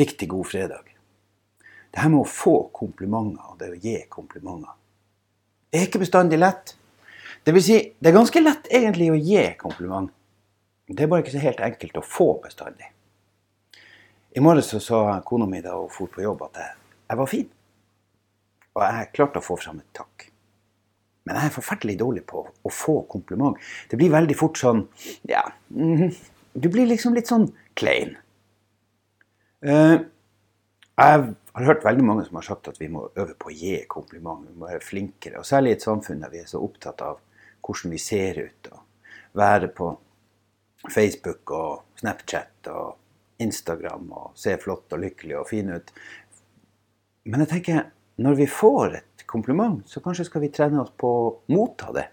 Riktig god fredag. Det her med å få komplimenter og det å gi komplimenter, det er ikke bestandig lett. Det vil si, det er ganske lett egentlig å gi kompliment. Det er bare ikke så helt enkelt å få bestandig. I morges sa kona mi da hun for på jobb at jeg, jeg var fin. Og jeg klarte å få fram et takk. Men jeg er forferdelig dårlig på å få kompliment. Det blir veldig fort sånn Ja, mm, du blir liksom litt sånn klein. Uh, jeg har hørt veldig mange som har sagt at vi må øve på å gi kompliment. Vi må være flinkere. Og særlig i et samfunn der vi er så opptatt av hvordan vi ser ut. Og være på Facebook og Snapchat og Instagram og se flott og lykkelig og fin ut. Men jeg tenker, når vi får et kompliment, så kanskje skal vi trene oss på å motta det.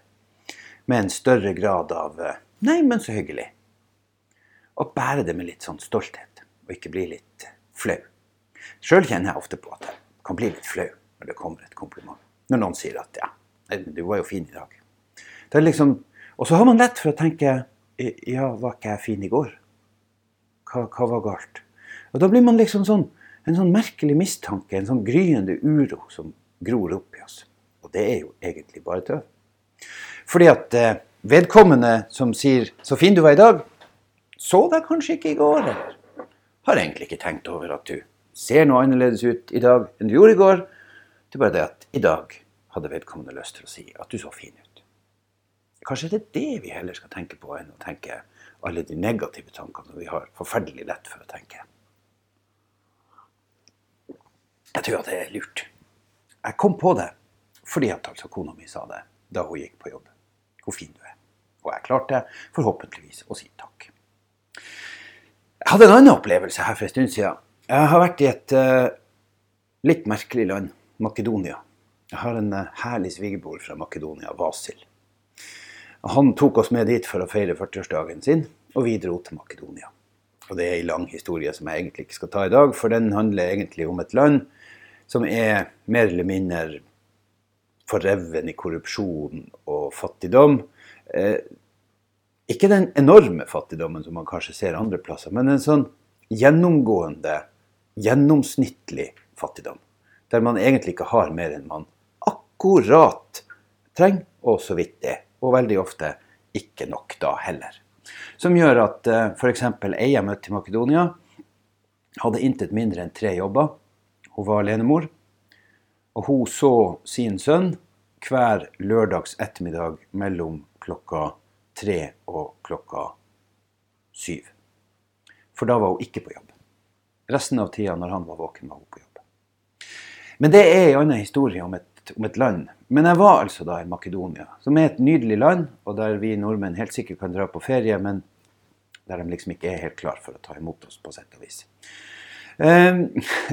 Med en større grad av eh, 'nei, men så hyggelig'. Og bære det med litt sånn stolthet, og ikke bli litt flau. Sjøl kjenner jeg ofte på at jeg kan bli litt flau når det kommer et kompliment. Når noen sier at 'ja, du var jo fin i dag'. Det er liksom, og så har man lett for å tenke 'ja, var ikke jeg fin i går'? Hva, hva var galt? Og da blir man liksom sånn en sånn merkelig mistanke, en sånn gryende uro som gror opp i oss. Og det er jo egentlig bare tøv. Fordi at eh, vedkommende som sier 'så fin du var i dag', så deg kanskje ikke i går, eller har egentlig ikke tenkt over at du ser noe annerledes ut i dag enn du gjorde i går. Det er bare det at i dag hadde vedkommende lyst til å si at du så fin ut. Kanskje det er det vi heller skal tenke på, enn å tenke alle de negative tankene vi har forferdelig lett for å tenke. Jeg tror at det er lurt. Jeg kom på det fordi at altså kona mi sa det da hun gikk på jobb. Hvor fin du er. Og jeg klarte forhåpentligvis å si takk. Jeg hadde en annen opplevelse her for en stund siden. Jeg har vært i et uh, litt merkelig land, Makedonia. Jeg har en uh, herlig svigerbror fra Makedonia, Vasil. Han tok oss med dit for å feire 40-årsdagen sin, og vi dro til Makedonia. Og Det er en lang historie som jeg egentlig ikke skal ta i dag, for den handler egentlig om et land som er mer eller mindre forreven i korrupsjon og fattigdom. Eh, ikke den enorme fattigdommen som man kanskje ser andre plasser, men en sånn gjennomgående, gjennomsnittlig fattigdom. Der man egentlig ikke har mer enn man akkurat trenger, og så vidt det. Og veldig ofte ikke nok da heller. Som gjør at uh, f.eks. ei jeg møtte i Makedonia, hadde intet mindre enn tre jobber. Hun var alenemor. Og hun så sin sønn hver lørdags ettermiddag mellom klokka tre og klokka syv. For da var hun ikke på jobb. Resten av tida når han var våken, var hun på jobb. Men det er en annen historie om et, om et land. Men jeg var altså da i Makedonia, som er et nydelig land, og der vi nordmenn helt sikkert kan dra på ferie, men der de liksom ikke er helt klar for å ta imot oss, på sett og vis. Ehm,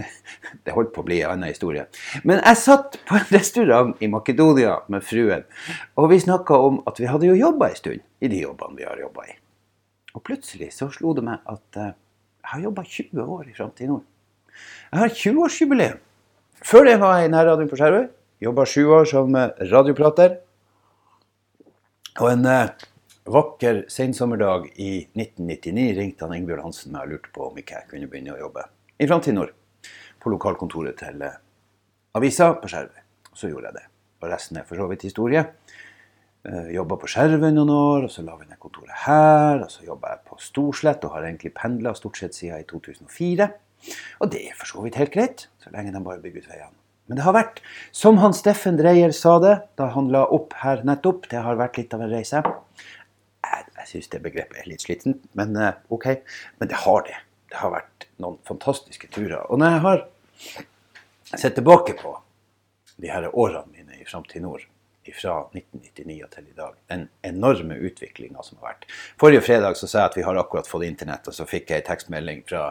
det holdt på å bli en annen historie. Men jeg satt på en restaurant i Makedonia med fruen, og vi snakka om at vi hadde jo jobba en stund i de jobbene vi har jobba i. Og plutselig så slo det meg at eh, jeg har jobba 20 år i Framtid Nord. Jeg har 20-årsjubileum. Før det var jeg i nærradioen på Skjervøy. Jobba sju år som eh, radioprater. Og en eh, vakker sensommerdag i 1999 ringte han Ingebjørg Hansen meg og lurte på om ikke jeg kunne begynne å jobbe i Framtid Nord, på lokalkontoret til eh, avisa på Skjervøy. Så gjorde jeg det. Og resten er for så vidt historie. Uh, jobba på Skjervøy noen år, og så la vi ned kontoret her. Og så jobba jeg på Storslett og har egentlig pendla stort sett siden i 2004. Og det er for så vidt helt greit, så lenge de bare bygger ut veiene. Men det har vært, som han Steffen Dreyer sa det da han la opp her nettopp, det har vært litt av en reise. Jeg, jeg syns det begrepet er litt slitent, men uh, OK. Men det har det. Det har vært noen fantastiske turer. Og når jeg har sett tilbake på de her årene mine i Framtid Nord, fra 1999 til i dag. Den enorme utviklinga som har vært. Forrige fredag så sa jeg at vi har akkurat fått internett, og så fikk jeg en tekstmelding fra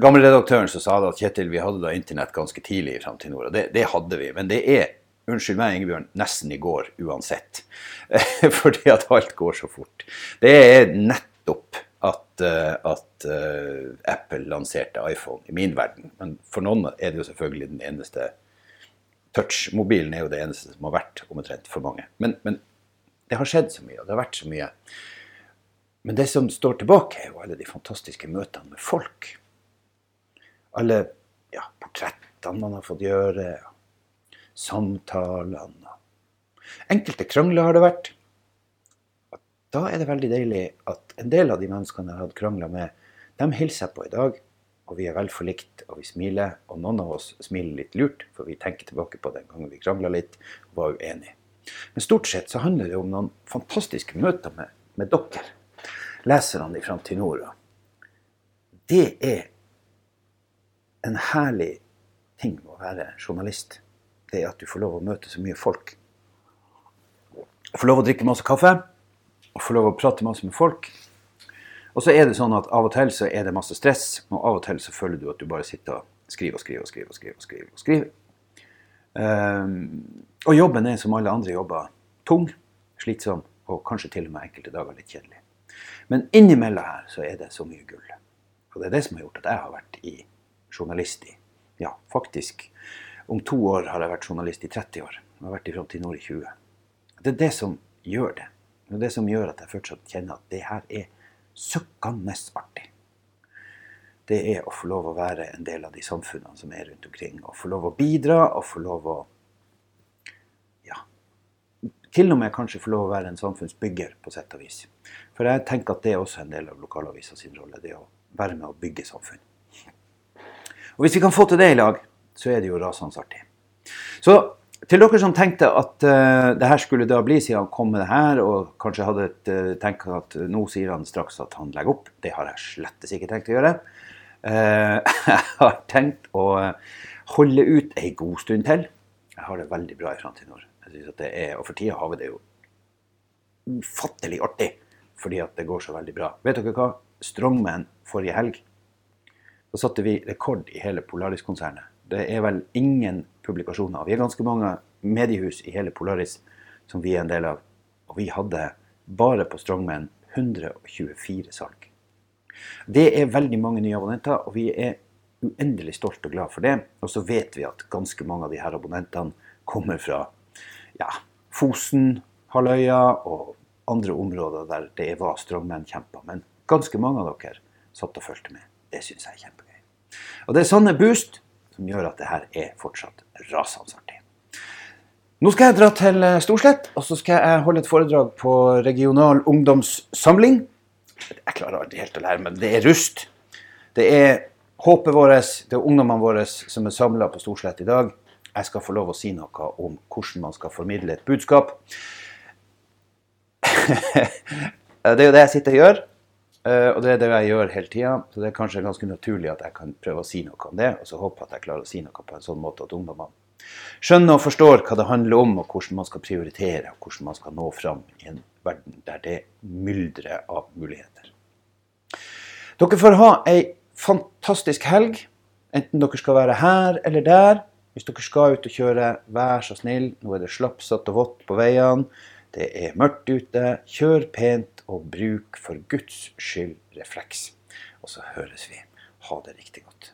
gamleredaktøren som sa at Kjetil, vi hadde da internett ganske tidlig i Framtid Nord. Og det, det hadde vi. Men det er unnskyld meg, Ingebjørn, nesten i går uansett. Fordi at alt går så fort. Det er nettopp at, uh, at uh, Apple lanserte iPhone i min verden. Men for noen er det jo selvfølgelig den eneste Touch-mobilen er jo det eneste som har vært omtrent for mange. Men, men, det har skjedd så mye, og det har vært så mye. Men det som står tilbake, er jo alle de fantastiske møtene med folk. Alle ja, portrettene man har fått gjøre, samtalene. Enkelte krangler har det vært. Da er det veldig deilig at en del av de menneskene jeg har hatt krangler med, dem hilser jeg på i dag og vi er vel forlikt, og vi smiler. Og noen av oss smiler litt lurt, for vi tenker tilbake på den gangen vi krangla litt og var uenige. Men stort sett så handler det om noen fantastiske møter med, med dere, leserne i Framtid Nord. Det er en herlig ting med å være journalist. Det er at du får lov å møte så mye folk. Får lov å drikke masse kaffe, og får lov å prate masse med folk. Og så er det sånn at av og til så er det masse stress, og av og til så føler du at du bare sitter og skriver og skriver og skriver. Og skriver, og skriver, og skriver. Um, og jobben er som alle andre jobber tung, slitsom og kanskje til og med enkelte dager litt kjedelig. Men innimellom her så er det så mye gull. Og det er det som har gjort at jeg har vært i journalist i Ja, faktisk. Om to år har jeg vært journalist i 30 år. Jeg har vært i Framtid Nord i 20. Det er det som gjør det. Det er det som gjør at jeg fortsatt kjenner at det her er søkkende artig. Det er å få lov å være en del av de samfunnene som er rundt omkring. Å få lov å bidra og få lov å Ja. Til og med kanskje få lov å være en samfunnsbygger, på sett og vis. For jeg tenker at det er også en del av lokalavisa sin rolle. Det å være med å bygge samfunn. Og hvis vi kan få til det i lag, så er det jo rasende artig. Så til dere som tenkte at uh, det her skulle da bli siden han kom med det her, og kanskje hadde uh, tenkt at uh, nå sier han straks at han legger opp. Det har jeg slettes ikke tenkt å gjøre. Jeg har tenkt å holde ut ei god stund til. Jeg har det veldig bra i Framtid Nord. Og for tida har vi det jo ufattelig artig fordi at det går så veldig bra. Vet dere hva? Strongman forrige helg, da satte vi rekord i hele Polaris-konsernet. Det er vel ingen publikasjoner. Vi er ganske mange mediehus i hele Polaris som vi er en del av. Og vi hadde bare på Strongman 124 salg. Det er veldig mange nye abonnenter, og vi er uendelig stolt og glad for det. Og så vet vi at ganske mange av de her abonnentene kommer fra ja, Fosen, Halvøya og andre områder der det var strongman-kjemper. Men ganske mange av dere satt og fulgte med. Det syns jeg er kjempegøy. Og det er sånne boost som gjør at det her er fortsatt rasende artig. Nå skal jeg dra til eh, Storslett, og så skal jeg holde et foredrag på regional ungdomssamling. Jeg klarer aldri helt å lære, men det er rust. Det er håpet vårt, det er ungdommene våre som er samla på Storslett i dag. Jeg skal få lov å si noe om hvordan man skal formidle et budskap. det er jo det jeg sitter og gjør. Eh, og det er det jeg gjør hele tida, så det er kanskje ganske naturlig at jeg kan prøve å si noe om det. Og så håper jeg at jeg klarer å si noe på en sånn måte at ungdommene skjønner og forstår hva det handler om, og hvordan man skal prioritere, og hvordan man skal nå fram i en verden der det myldrer av muligheter. Dere får ha ei fantastisk helg, enten dere skal være her eller der. Hvis dere skal ut og kjøre, vær så snill, nå er det slappsatt og vått på veiene. Det er mørkt ute. Kjør pent og bruk for Guds skyld refleks. Og så høres vi. Ha det riktig godt.